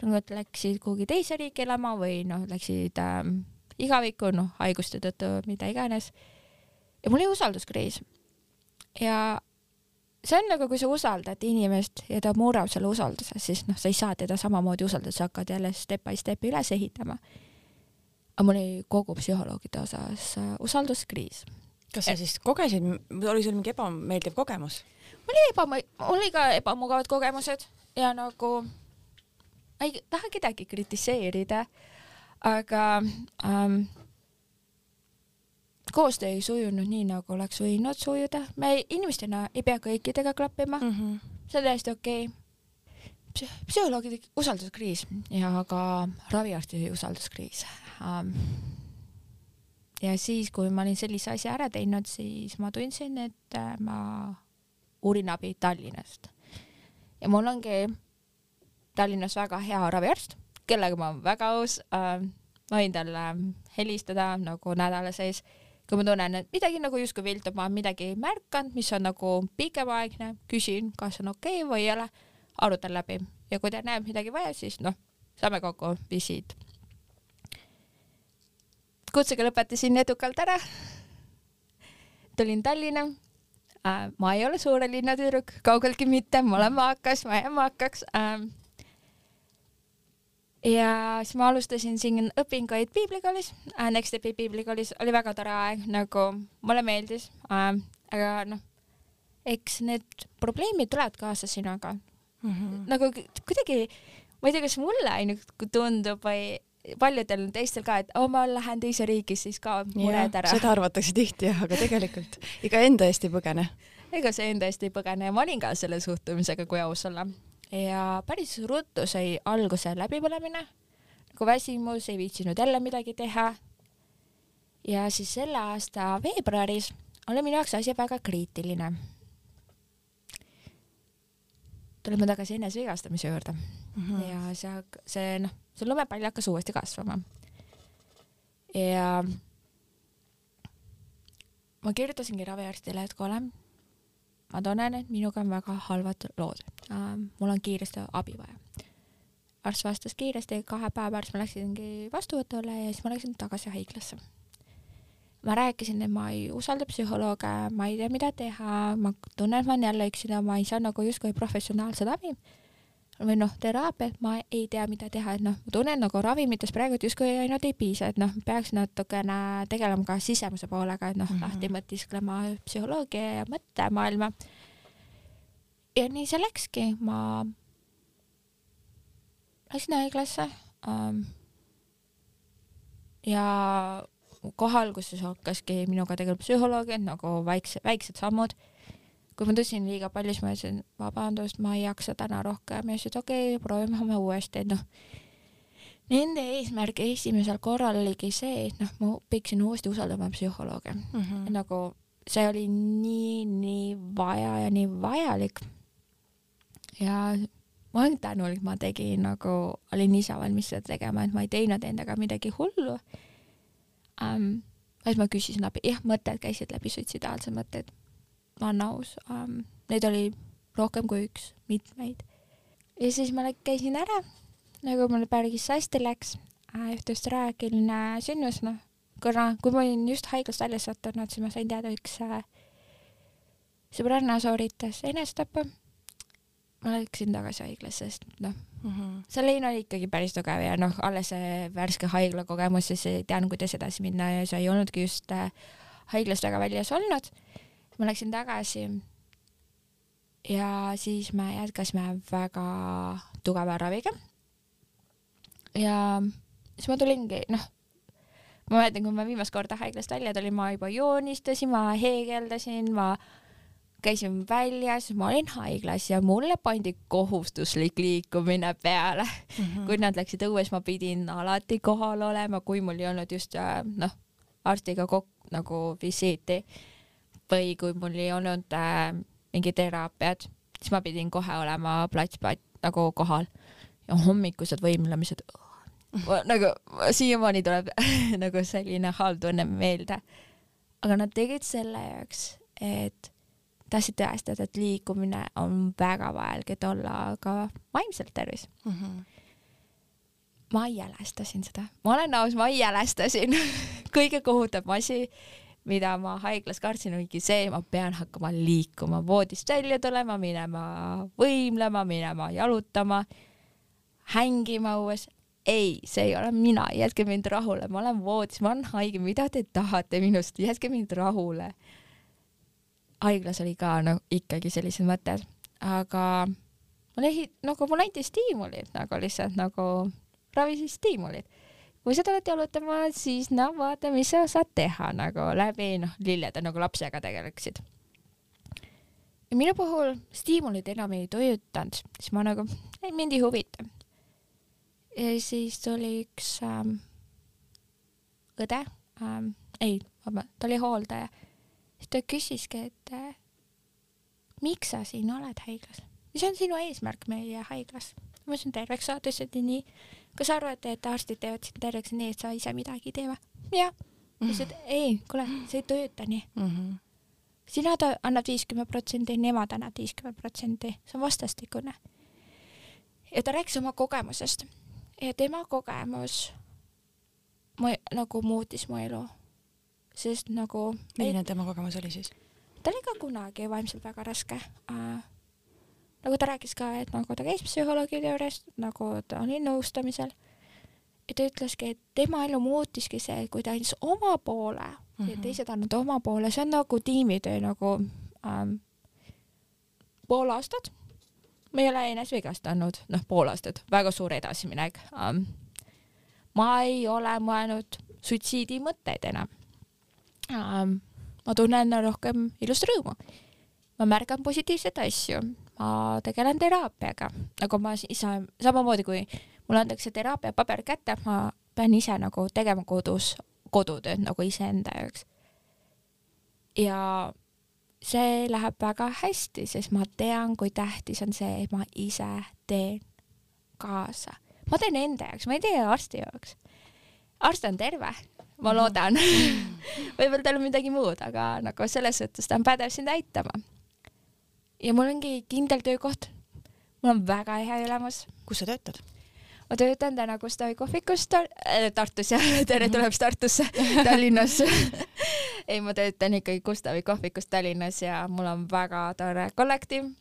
Speaker 2: nad läksid kuhugi teise riiki elama või noh, läksid ähm, igavikku, noh, haiguste tõttu, mida iganes. ja mul oli usalduskriis. ja see on nagu, kui sa usaldad inimest ja ta murrab selle usalduse, siis noh, sa ei saa teda samamoodi usaldada, sa hakkad jälle step by step üles ehitama. aga mul oli kogu psühholoogide osas äh, usalduskriis.
Speaker 1: kas sa siis kogesid, oli sul mingi ebameeldiv kogemus?
Speaker 2: mul oli eba, mul oli ka ebamugavad kogemused ja nagu ma ei taha kedagi kritiseerida, aga ähm, koostöö ei sujunud nii, nagu oleks võinud sujuda. me inimestena ei pea kõikidega klappima mm, -hmm. see on täiesti okei okay. psühholoogide usalduskriis ja ka raviarsti usalduskriis um,. ja siis, kui ma olin sellise asja ära teinud, siis ma tundsin, et äh, ma uurin abi Tallinnast. ja mul ongi Tallinnas väga hea raviarst, kellega ma olen väga aus äh,. ma võin talle helistada nagu nädala sees, kui ma tunnen, et midagi nagu justkui viltub, ma olen midagi märganud, mis on nagu pikemaaegne, küsin, kas on okei okay või ei ole, arutan läbi ja kui ta näeb midagi vaja, siis noh, saame kokku visiit. kutsega lõpetasin edukalt ära. tulin Tallinna äh,. ma ei ole suure linna tüdruk, kaugeltki mitte, ma olen maakas, ma jään maakaks äh, ja siis ma alustasin siin õpinguid piiblikoolis äh,, Next Stepi piiblikoolis, oli väga tore aeg, nagu mulle meeldis äh,, aga noh, eks need probleemid tulevad kaasa sinuga mm. -hmm. nagu kuidagi, ma ei tea, kas mulle ainult tundub või paljudel teistel ka, et oh, ma lähen teise riiki, siis kaob mured ära.
Speaker 1: seda arvatakse tihti jah, aga tegelikult ega enda eest ei põgene.
Speaker 2: ega see enda eest ei põgene ja ma olin ka selle suhtumisega, kui aus olla ja päris ruttu sai alguse läbipõlemine, nagu väsimus, ei viitsinud jälle midagi teha. ja siis selle aasta veebruaris oli minu jaoks asi väga kriitiline. tuleme tagasi enesevigastamise juurde mm -hmm. ja see, see noh, see lumepall hakkas uuesti kasvama. ja ma kirjutasingi raviarstile, et kuule, ma tunnen, et minuga on väga halvad lood äh,. mul on kiiresti abi vaja. arst vastas kiiresti, kahe päeva pärast ma läksingi vastuvõtule ja siis ma läksin tagasi haiglasse. ma rääkisin, et ma ei usalda psühholooge, ma ei tea, mida teha, ma tunnen, et ma olen jälle üksi ja ma ei saa nagu justkui professionaalset abi või noh, teraapiat ma ei tea, mida teha, et noh, ma tunnen nagu ravimitest praegu justkui ainult ei piisa, et noh, peaks natukene tegelema ka sisemise poolega, et noh mm -hmm., lahti mõtisklema psühholoogia ja mõttemaailma. ja nii see läkski, ma läksin haiglasse ähm, ja kohe alguses hakkaski minuga tegelema psühholoog, et nagu väikse, väiksed sammud kui ma tõstsin liiga palju, siis ma ütlesin, vabandust, ma ei jaksa täna rohkem ja siis ütles okei okay,, proovime homme uuesti, et noh. Nende eesmärk esimesel korral oligi see, et noh, ma õpiksin uuesti usaldama psühholooge mm. -hmm. nagu see oli nii, nii vaja ja nii vajalik. ja ma olen tänulik, ma tegin nagu, olin ise valmis seda tegema, et ma ei teinud endaga midagi hullu um,. siis ma küsisin abi, jah, mõtted käisid läbi, suitsidaalsed mõtted ma olen aus um,, neid oli rohkem kui üks, mitmeid. ja siis ma käisin ära, nagu mul päris hästi läks äh,, ühtest traagiline sündmus, noh, kuna, kui ma olin just haiglast välja sattunud, siis ma sain teada, üks äh, sõbranna sooritas enesetapu. ma läksin tagasi haiglasse, sest noh mm -hmm., see lein oli ikkagi päris tugev ja noh, alles see värske haiglakogemus, siis ei teadnud, kuidas edasi minna ja see ei olnudki just äh, haiglast väga väljas olnud ma läksin tagasi ja siis me jätkasime väga tugeva raviga. ja siis ma tulingi, noh, ma mäletan, kui ma viimast korda haiglast välja tulin, ma juba joonistasin, ma heegeldasin, ma käisin väljas, ma olin haiglas ja mulle pandi kohustuslik liikumine peale mm. -hmm. kui nad läksid õues, ma pidin alati kohal olema, kui mul ei olnud just noh, arstiga kokku nagu visiiti või kui mul ei olnud äh, mingi teraapiat, siis ma pidin kohe olema plats, plats nagu kohal ja hommikused võimlemised nagu siiamaani tuleb (laughs) nagu selline halb tunne meelde. aga nad tegid selle jaoks, et tahtsid tõestada, et liikumine on väga vajalik, et olla ka vaimselt tervis mm. -hmm. ma jälestasin seda, ma olen aus, ma jälestasin (laughs) kõige kohutavam asi mida ma haiglas kartsin, oligi see, ma pean hakkama liikuma, voodist välja tulema, minema võimlema, minema jalutama, hängima õues. ei, see ei ole mina, jätke mind rahule, ma olen voodis, ma olen haige, mida te tahate minust, jätke mind rahule. haiglas oli ka no ikkagi sellised mõtted, aga mulle ei, nagu mulle anti stiimulid nagu lihtsalt nagu ravisid stiimulid kui sa tuled jalutama, siis no vaata, mis sa saad teha nagu läbi noh, lillede nagu lapsega tegeleksid. ja minu puhul stiimulid enam ei tujutanud, siis ma nagu, mind ei huvita. ja siis tuli üks ähm, õde ähm,, ei, vabandust, ta oli hooldaja. siis ta küsiski, et äh, miks sa siin oled haiglas, mis on sinu eesmärk meie haiglas? ma ütlesin terveks saada, ütles, et nii kas sa arvad, et arstid teevad sind terveks nii, et sa ise midagi ei tee või? jah. et ei, kuule, see ei tööta nii mm. -hmm. sina ta annad viiskümmend protsenti, nemad annavad viiskümmend protsenti, see on vastastikune. ja ta rääkis oma kogemusest ja tema kogemus mu nagu muutis mu elu, sest nagu.
Speaker 1: milline tema kogemus oli siis?
Speaker 2: ta oli ka kunagi vaimselt väga raske äh, nagu ta rääkis ka, et nagu ta käis psühholoogide juures, nagu ta oli nõustamisel. ja ta ütleski, et tema elu muutiski see, kui ta andis oma poole mm -hmm. ja mhm. teised annavad oma poole, see on nagu tiimitöö nagu ähm, pool aastat. ma ei ole ennast vigastanud, noh, pool aastat, väga suur edasiminek ähm,. ma ei ole mõelnud suitsiidi mõtteid enam ähm,. ma tunnen rohkem ilust rõõmu. ma märkan positiivseid asju ma tegelen teraapiaga, nagu ma ise, samamoodi kui mulle antakse teraapia paber kätte, ma pean ise nagu tegema kodus kodutööd nagu iseenda jaoks. ja see läheb väga hästi, sest ma tean, kui tähtis on see, et ma ise teen kaasa. ma teen enda jaoks, ma ei tee arsti jaoks. arst on terve, ma loodan (laughs) võib-olla tal on midagi muud, aga nagu selles suhtes ta on pädev sind aitama. Ja mul ongi kindel töökoht. mul on väga hea ülemus.
Speaker 1: kus sa töötad?
Speaker 2: ma töötan täna Gustavi kohvikus Tar äh, Tartus jah, (laughs) tere
Speaker 1: Mhm.
Speaker 2: tulemast Tartusse, (laughs) Tallinnas (laughs) ei, ma töötan ikkagi Gustavi kohvikus Tallinnas ja mul on väga tore kollektiiv.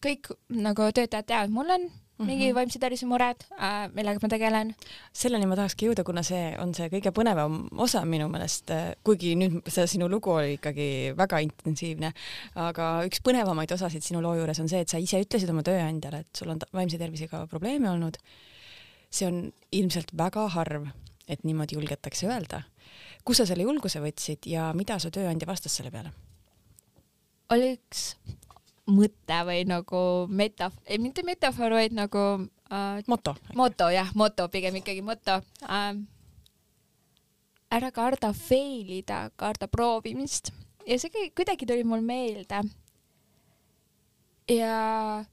Speaker 2: kõik nagu töötajad teavad, mul on mingi
Speaker 1: Mhm.
Speaker 2: vaimse tervise mured äh,, millega ma tegelen.
Speaker 1: selleni ma tahakski jõuda, kuna see on see kõige põnevam osa minu meelest, kuigi nüüd see sinu lugu oli ikkagi väga intensiivne, aga üks põnevamaid osasid sinu loo juures on see, et sa ise ütlesid oma tööandjale, et sul on vaimse tervisega probleeme olnud. see on ilmselt väga harv, et niimoodi julgetakse öelda. kus sa selle julguse võtsid ja mida su tööandja vastas selle peale?
Speaker 2: oli üks mõte või nagu metaf-, ei mitte metafoor, vaid nagu äh,
Speaker 1: moto.
Speaker 2: moto jah, moto pigem ikkagi moto äh,. ära karda fail ida, karda proovimist ja see kuidagi tuli mul meelde. ja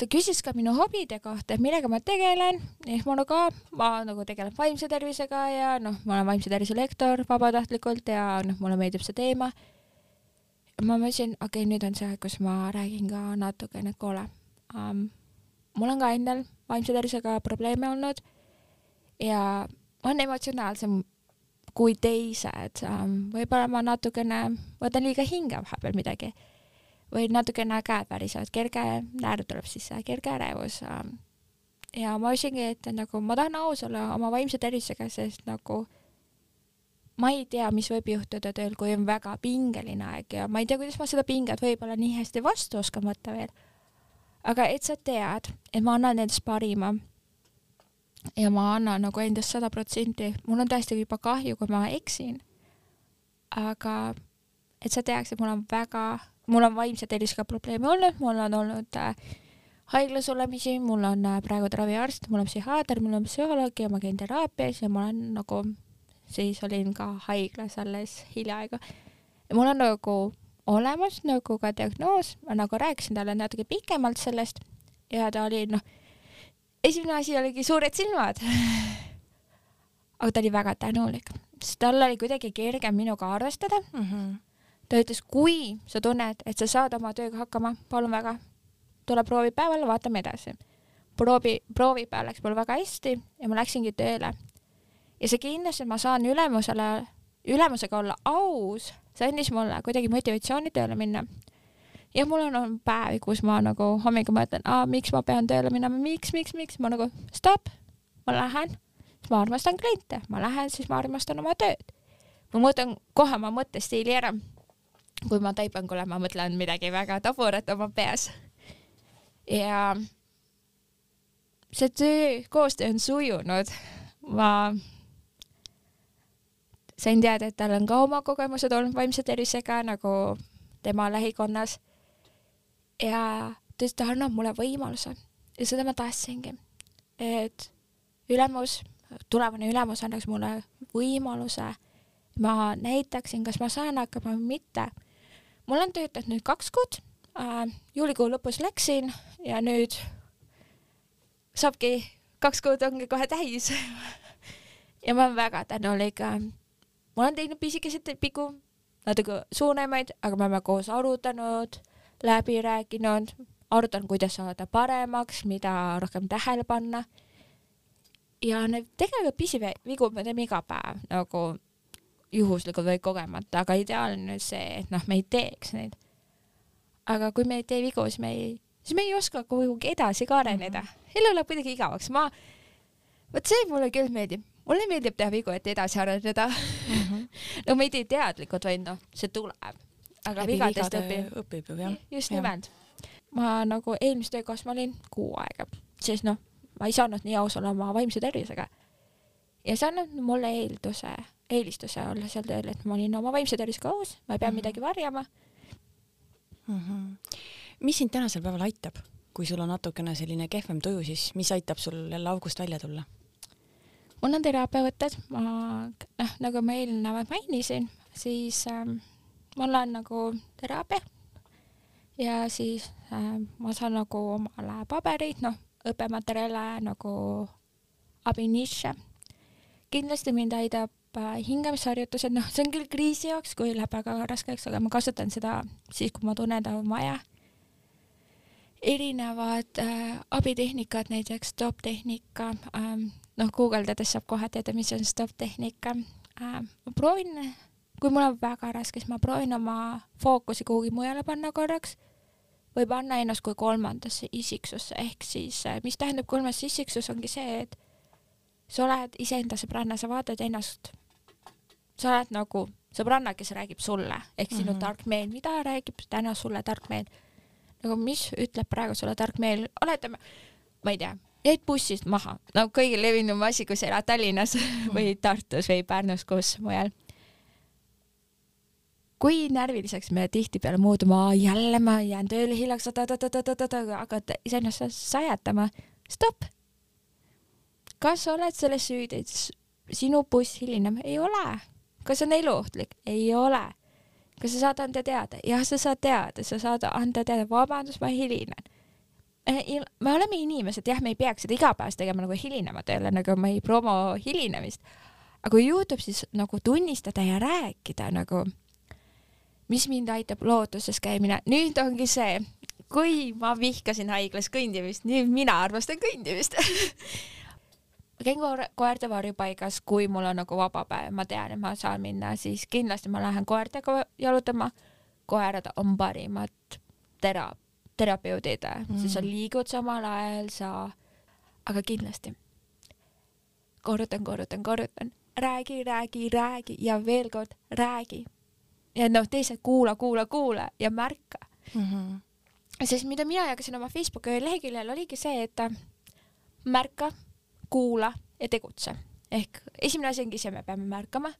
Speaker 2: ta küsis ka minu hobide kohta, et millega ma tegelen, ehk mul ka, ma nagu tegelen vaimse tervisega ja noh, ma olen vaimse tervise lektor vabatahtlikult ja noh, mulle meeldib see teema. Ma mõtlesin, okei okay,, nüüd on see aeg, kus ma räägin ka natukene, kuule um,, mul on ka endal vaimse tervisega probleeme olnud ja on emotsionaalsem kui teised um,. võib-olla ma natukene võtan liiga hinge vahepeal midagi või natukene käed värisevad, kerge närv tuleb sisse, kerge ärevus um,. ja ma ütlesingi, et nagu ma tahan aus olla oma vaimse tervisega, sest nagu ma ei tea, mis võib juhtuda tööl, kui on väga pingeline aeg ja ma ei tea, kuidas ma seda pinget võib-olla nii hästi vastu oskan võtta veel. aga et sa tead, et ma annan endast parima ja ma annan nagu endast sada protsenti, mul on tõesti juba kahju, kui ma eksin. aga et sa teaks, et mul on väga, mul on vaimse tervisega probleeme olnud, mul on olnud äh, haiglas olemisi, mul on äh, praegu raviarst, mul on psühhiaater, mul on psühholoog ja ma käin teraapias ja ma olen nagu siis olin ka haiglas alles hiljaaegu. ja mul on nagu olemas nagu ka diagnoos, ma nagu rääkisin talle natuke pikemalt sellest ja ta oli noh, esimene asi oligi suured silmad. (laughs) aga ta oli väga tänulik, sest tal oli kuidagi kergem minuga arvestada
Speaker 1: mm. -hmm.
Speaker 2: ta ütles, kui sa tunned, et sa saad oma tööga hakkama, palun väga, tule proovi päeval, vaatame edasi. proovi, proovipäev läks mul väga hästi ja ma läksingi tööle ja see kindlasti, et ma saan ülemusele, ülemusega olla aus, see andis mulle kuidagi motivatsiooni tööle minna. ja mul on olnud päevi, kus ma nagu hommikul mõtlen, miks ma pean tööle minema, miks, miks, miks, ma nagu stopp, ma lähen, siis ma armastan kliente, ma lähen, siis ma armastan oma tööd. ma muudan kohe oma mõttestiili ära. kui ma taipangule, ma mõtlen midagi väga taburat oma peas. ja see töö, koostöö on sujunud. ma sain teada, et tal on ka oma kogemused olnud vaimse tervisega nagu tema lähikonnas. ja ta ütles, ta annab mulle võimaluse ja seda ma tahtsingi, et ülemus, tulevane ülemus annaks mulle võimaluse, ma näitaksin, kas ma saan hakkama või mitte. ma olen töötanud nüüd kaks kuud äh,, juulikuu lõpus läksin ja nüüd saabki, kaks kuud ongi kohe täis (laughs) ja ma olen väga tänulik äh, ma olen teinud pisikeseid pigu, natuke suuremaid, aga me oleme koos arutanud, läbi rääkinud, arutanud, kuidas saada paremaks, mida rohkem tähele panna. ja need tegelikult pisivigu me teeme iga päev nagu juhuslikult või kogemata, aga ideaalne on see, et noh, me ei teeks neid. aga kui me ei tee vigu, siis me ei, siis me ei oska kuhugi edasi ka areneda mm. -hmm. elu läheb kuidagi igavaks, ma, vot see mulle küll meeldib mulle meeldib teha vigu, et edasi areneda mm. -hmm. (laughs) no ma ei tee teadlikult, vaid noh, see tuleb. aga
Speaker 1: Läbi
Speaker 2: vigadest
Speaker 1: vigade
Speaker 2: õpib.
Speaker 1: õpib ju jah.
Speaker 2: just nimelt. ma nagu eelmises töökohas ma olin kuu aega, siis noh, ma ei saanud nii aus olla oma vaimse tervisega. ja see annab mulle eelduse, eelistuse olla seal tööl, et ma olin oma vaimse tervisega aus, ma ei pea mm -hmm. midagi varjama
Speaker 1: mm. -hmm. mis sind tänasel päeval aitab, kui sul on natukene selline kehvem tuju, siis mis aitab sul jälle august välja tulla?
Speaker 2: Mul on teraapeuted, ma noh, nagu ma eelnevalt mainisin, siis ähm, mul on nagu teraapia. Ja siis äh, ma saan nagu omale pabereid, noh, õppematerjale nagu abinišše, kindlasti mind aitab äh, hingamisharjutused, noh, see on küll kriisi jaoks, kui läheb väga raskeks, aga ma kasutan seda siis, kui ma tunnen, et on vaja. Erinevad äh, abitehnikad, näiteks stopp-tehnika ähm,, noh, guugeldades saab kohe teada, mis on stopp-tehnika äh,. ma proovin, kui mul on väga raske, siis ma proovin oma fookusi kuhugi mujale panna korraks. Või panna ennast kui kolmandasse isiksusse, ehk siis äh, mis tähendab kolmas isiksus, ongi see, et sa oled iseenda sõbranna, sa vaatad ennast, sa oled nagu sõbranna, kes räägib sulle, ehk sinu mm -hmm. tark meel, mida räägib täna sulle tark meel. Nagu mis ütleb praegu sulle tark meel, oletame, ma ei tea, jäid bussist maha, no kõige levinum asi, kui sa elad Tallinnas (laughs) või Tartus või Pärnus, kus mujal. kui närviliseks me tihtipeale muutume, jälle ma jään tööle hiljaks, hakkad iseennast sajatama. stopp. kas oled selles süüdi, et sinu buss hilineb? ei ole. kas on eluohtlik? ei ole kas sa saad anda teada? jah, sa saad teada, sa saad anda teada, vabandust, ma hilinen. Eh, me oleme inimesed, jah, me ei peaks seda iga päev tegema nagu hilinema tööle, nagu ma ei promo hilinemist. aga kui juhtub, siis nagu tunnistada ja rääkida nagu, mis mind aitab looduses käimine. nüüd ongi see, kui ma vihkasin haiglas kõndimist, nüüd mina armastan kõndimist ma (laughs) käin koer, koerte varjupaigas, kui mul on nagu vaba päev, ma tean, et ma saan minna, siis kindlasti ma lähen koertega jalutama. koerad on parimad tera-, terapeudid mm., sest sa liigud samal ajal, sa, aga kindlasti korrutan, korrutan, korrutan, räägi, räägi, räägi ja veel kord räägi. ja noh, teised kuula, kuula, kuula ja märka mm. -hmm. sest mida mina jagasin oma Facebooki leheküljel oligi see, et märka kuula ja tegutse. ehk esimene asi ongi see, me peame märkama,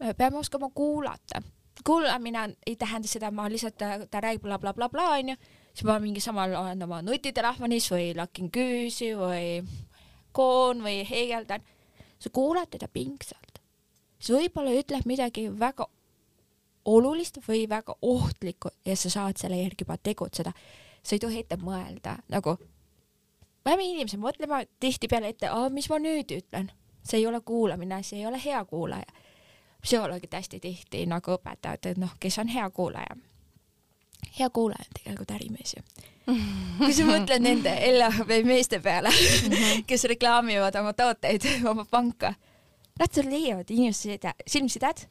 Speaker 2: me peame oskama kuulata. kuulamine ei tähenda seda, ma lihtsalt, ta räägib blablabla bla, bla, onju, siis ma mingi samal olen oma nutitelefonis või lakin küüsi või koon või heegeldan. sa kuulad teda pingsalt. siis võib-olla ütleb midagi väga olulist või väga ohtlikku ja sa saad selle järgi juba tegutseda. sa ei tohi ette mõelda nagu me oleme inimesed, mõtleme tihtipeale ette, mis ma nüüd ütlen, see ei ole kuulamine, see ei ole hea kuulaja. psühholoogid hästi tihti nagu õpetavad, et noh, kes on hea kuulaja. Hea kuulaja on tegelikult ärimees ju. (laughs) kui sa mõtled nende LHV meeste peale mhm. (laughs) kes reklaamivad oma tooteid, (laughs) oma panka, nad leiavad inimese silmsidet,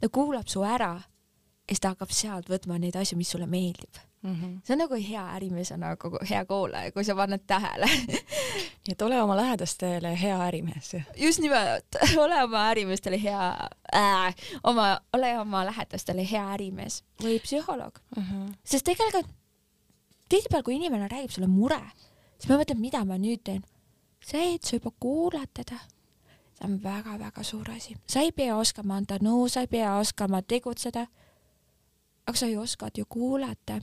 Speaker 2: ta kuulab su ära ja siis ta hakkab sealt võtma neid asju, mis sulle meeldib mm. -hmm. see on nagu hea ärimees on nagu hea kuulaja, kui sa paned tähele
Speaker 1: nii et ole oma lähedastele hea ärimees.
Speaker 2: just nimelt, (laughs) ole oma ärimeestele hea äh,, oma, ole oma lähedastele hea ärimees või psühholoog mm. -hmm. sest tegelikult tihtipeale, kui inimene räägib sulle mure, siis ma mõtlen, mida ma nüüd teen. see, et sa juba kuulad teda see on väga-väga suur asi. sa ei pea oskama anda nõu, sa ei pea oskama tegutseda. aga sa ju oskad ju kuulata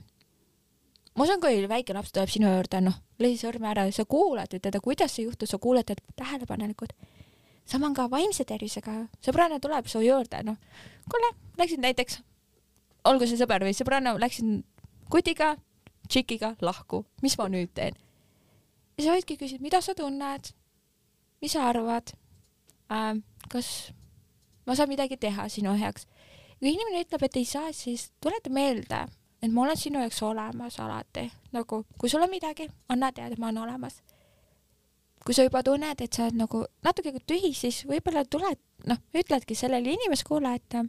Speaker 2: ma usun, kui väike laps tuleb sinu juurde, noh, lõi sõrme ära ja sa kuulad ju teda, kuidas see juhtus, sa kuulad teda tähelepanelikult. sama on ka vaimse tervisega, sõbranna tuleb su juurde, noh, kuule, läksin näiteks, olgu see sõber või sõbranna, läksin kutiga, tšikiga lahku, mis ma nüüd teen? ja sa võidki küsida, mida sa tunned, mis sa arvad äh,, kas ma saan midagi teha sinu heaks. kui inimene ütleb, et ei saa, siis tuleta meelde et ma olen sinu jaoks olemas alati, nagu kui sul on midagi, anna teada, ma olen olemas. kui sa juba tunned, et sa oled nagu natuke tühi, siis võib-olla tuled, noh, ütledki sellele inimesele, kuule, et äh,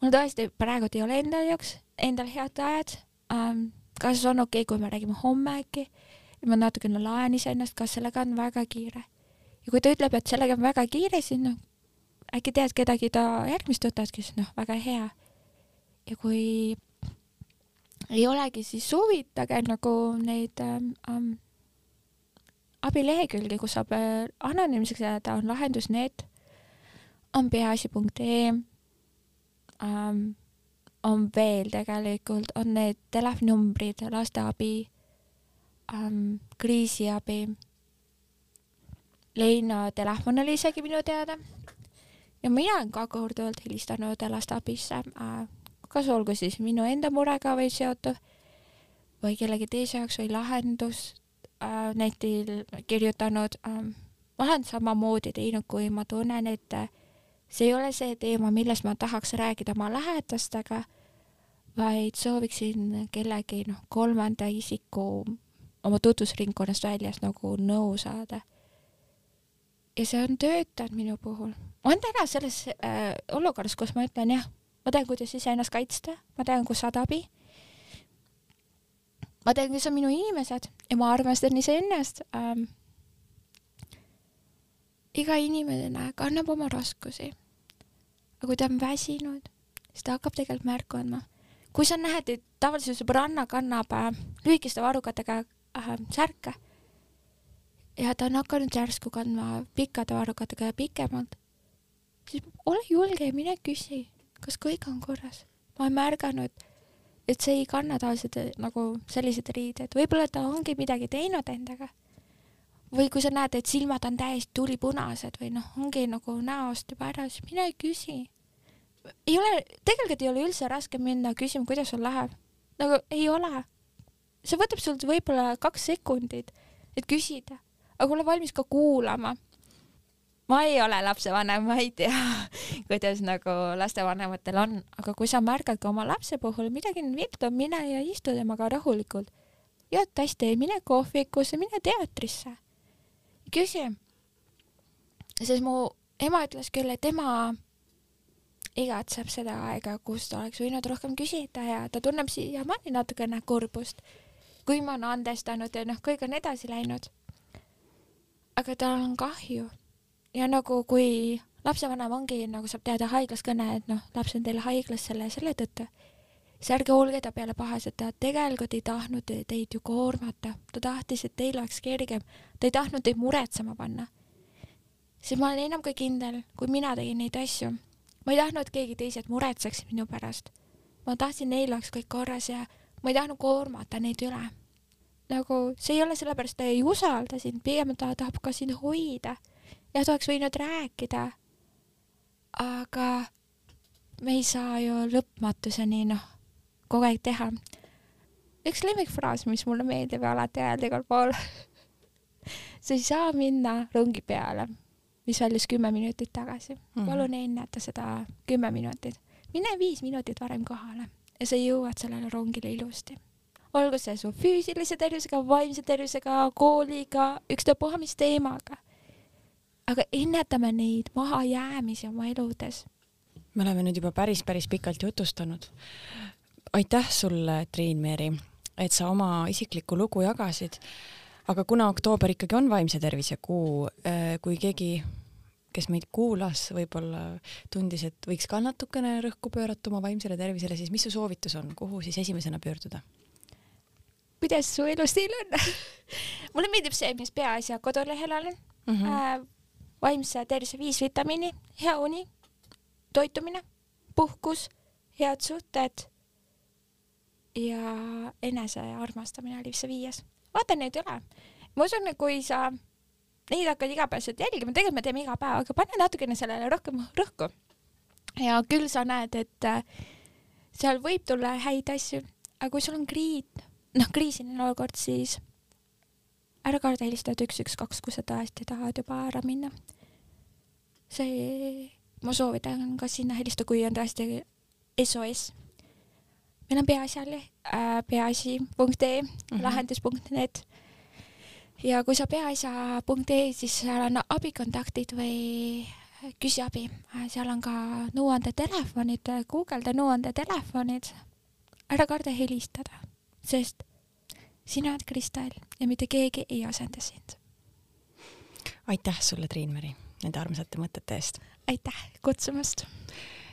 Speaker 2: mul tõesti praegu ei ole enda jaoks, endal head ajad ähm,. kas on okei okay,, kui me räägime homme äkki? ma natukene laen iseennast, kas sellega on väga kiire? ja kui ta ütleb, et sellega on väga kiire, siis noh, äkki tead kedagi ta järgmist tuttavat, kes noh, väga hea. ja kui ei olegi, siis soovitage nagu neid ähm, ähm, abilehekülgi, kus saab äh, anonüümseks jääda, on lahendus.net, on peaasi.ee ähm,, on veel tegelikult, on need telefoninumbrid, lasteabi ähm,, kriisiabi. Leina telefon oli isegi minu teada. ja mina olen ka korduvalt helistanud lasteabisse äh, kas olgu siis minu enda murega või seotud või kellegi teise jaoks või lahendus äh, netil kirjutanud äh,. ma olen samamoodi teinud, kui ma tunnen, et see ei ole see teema, millest ma tahaks rääkida oma lähedastega, vaid sooviksin kellegi noh, kolmanda isiku oma tutvusringkonnast väljas nagu nõu saada. ja see on töötanud minu puhul. ma olen täna selles äh, olukorras, kus ma ütlen jah, ma tean, kuidas iseennast kaitsta, ma tean, kus saada abi. ma tean, kes on minu inimesed ja ma armastan iseennast ähm, iga inimene kannab oma raskusi. aga kui ta on väsinud, siis ta hakkab tegelikult märku andma. kui sa näed, et tavaliselt sõbranna kannab äh, lühikeste varrukatega äh, särke ja ta on hakanud järsku kandma pikkade varrukatega ja pikemalt, siis ole julge ja mine küsi, kas kõik on korras. ma olen märganud, et see ei kanna tavaliselt äh, nagu sellised riided, võib-olla ta ongi midagi teinud endaga või kui sa näed, et silmad on täiesti tulipunased või noh, ongi nagu näost juba ära, siis mine küsi. ei ole, tegelikult ei ole üldse raske minna küsima, kuidas sul läheb. nagu ei ole. see võtab sul võib-olla kaks sekundit, et küsida, aga ole valmis ka kuulama. Ma ei ole lapsevanem, ma ei tea, (laughs) kuidas nagu lastevanematel on, aga kui sa märkad ka oma lapse puhul midagi viltu, mine ja istu temaga rahulikult. jood hästi, mine kohvikusse, mine teatrisse küsi. sest mu ema ütles küll, et ema igatseb seda aega, kus ta oleks võinud rohkem küsida ja ta tunneb siiamaani natukene kurbust, kui ma olen andestanud ja noh, kõik on edasi läinud. aga tal on kahju ja nagu kui lapsevanem ongi nagu saab teada haiglas kõne, et noh, laps on teil haiglas selle ja selle tõttu siis ärge olge ta peale pahased, ta tegelikult ei tahtnud teid ju koormata, ta tahtis, et teil oleks kergem, ta ei tahtnud teid muretsema panna. siis ma olen enam kui kindel, kui mina tegin neid asju, ma ei tahtnud, et keegi teised muretseks minu pärast. ma tahtsin, neil oleks kõik korras ja ma ei tahtnud koormata neid üle. nagu see ei ole sellepärast, ta ei usalda sind, pigem ta tahab ka sind hoida ja ta oleks võinud rääkida. aga me ei saa ju lõpmatuseni noh kogu aeg teha. üks lemmikfraas, mis mulle meeldib alati öelda igal pool (laughs) sa ei saa minna rongi peale, mis väljus kümme minutit tagasi mm. -hmm. palun enneta seda kümme minutit. mine viis minutit varem kohale ja sa jõuad sellele rongile ilusti. olgu see su füüsilise tervisega, vaimse tervisega, kooliga, ükstapuha mis teemaga. Aga ennetame neid mahajäämisi oma eludes.
Speaker 1: me oleme nüüd juba päris, päris pikalt jutustanud aitäh sulle, Triin Meeri, et sa oma isiklikku lugu jagasid. aga kuna oktoober ikkagi on vaimse tervise kuu, äh, kui keegi, kes meid kuulas, võib-olla tundis, et võiks ka natukene rõhku pöörata oma vaimsele tervisele, siis mis su soovitus on, kuhu siis esimesena pöörduda?
Speaker 2: kuidas su elustiil on (laughs) mulle meeldib see, mis Peaasja kodulehel on mm. -hmm. Äh, vaimse tervise viis vitamiini, hea uni, toitumine, puhkus, head suhted ja enesearmastamine oli vist see viies. vaata neid üle. ma usun, et kui sa neid hakkad igapäevaselt jälgima, tegelikult me teeme iga päev, aga pane natukene sellele rohkem rõhku. ja küll sa näed, et äh, seal võib tulla häid asju, aga kui sul on kriis, noh, kriisiline olukord, siis ära karda helistada üks, üks, kaks, kui sa tõesti tahad juba ära minna. see, ma soovitan ka sinna helistada, kui on tõesti SOS meil on peaasjal äh, peaasi.ee mm -hmm. lahendus.net ja kui sa peaasja.ee, siis seal on abikontaktid või küsi abi, äh, seal on ka nõuandetelefonid, guugelda nõuandetelefonid. ära karda helistada, sest sina oled Kristel ja mitte keegi ei asenda sind.
Speaker 1: aitäh sulle, Triin Meri, nende armsate mõtete eest.
Speaker 2: aitäh kutsumast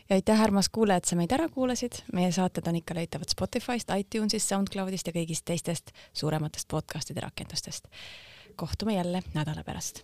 Speaker 1: ja aitäh, armas kuulaja, et sa meid ära kuulasid. meie saated on ikka leitavad Spotify'st, iTunes'ist, SoundCloud'ist ja kõigist teistest suurematest podcast'ide rakendustest. kohtume jälle nädala pärast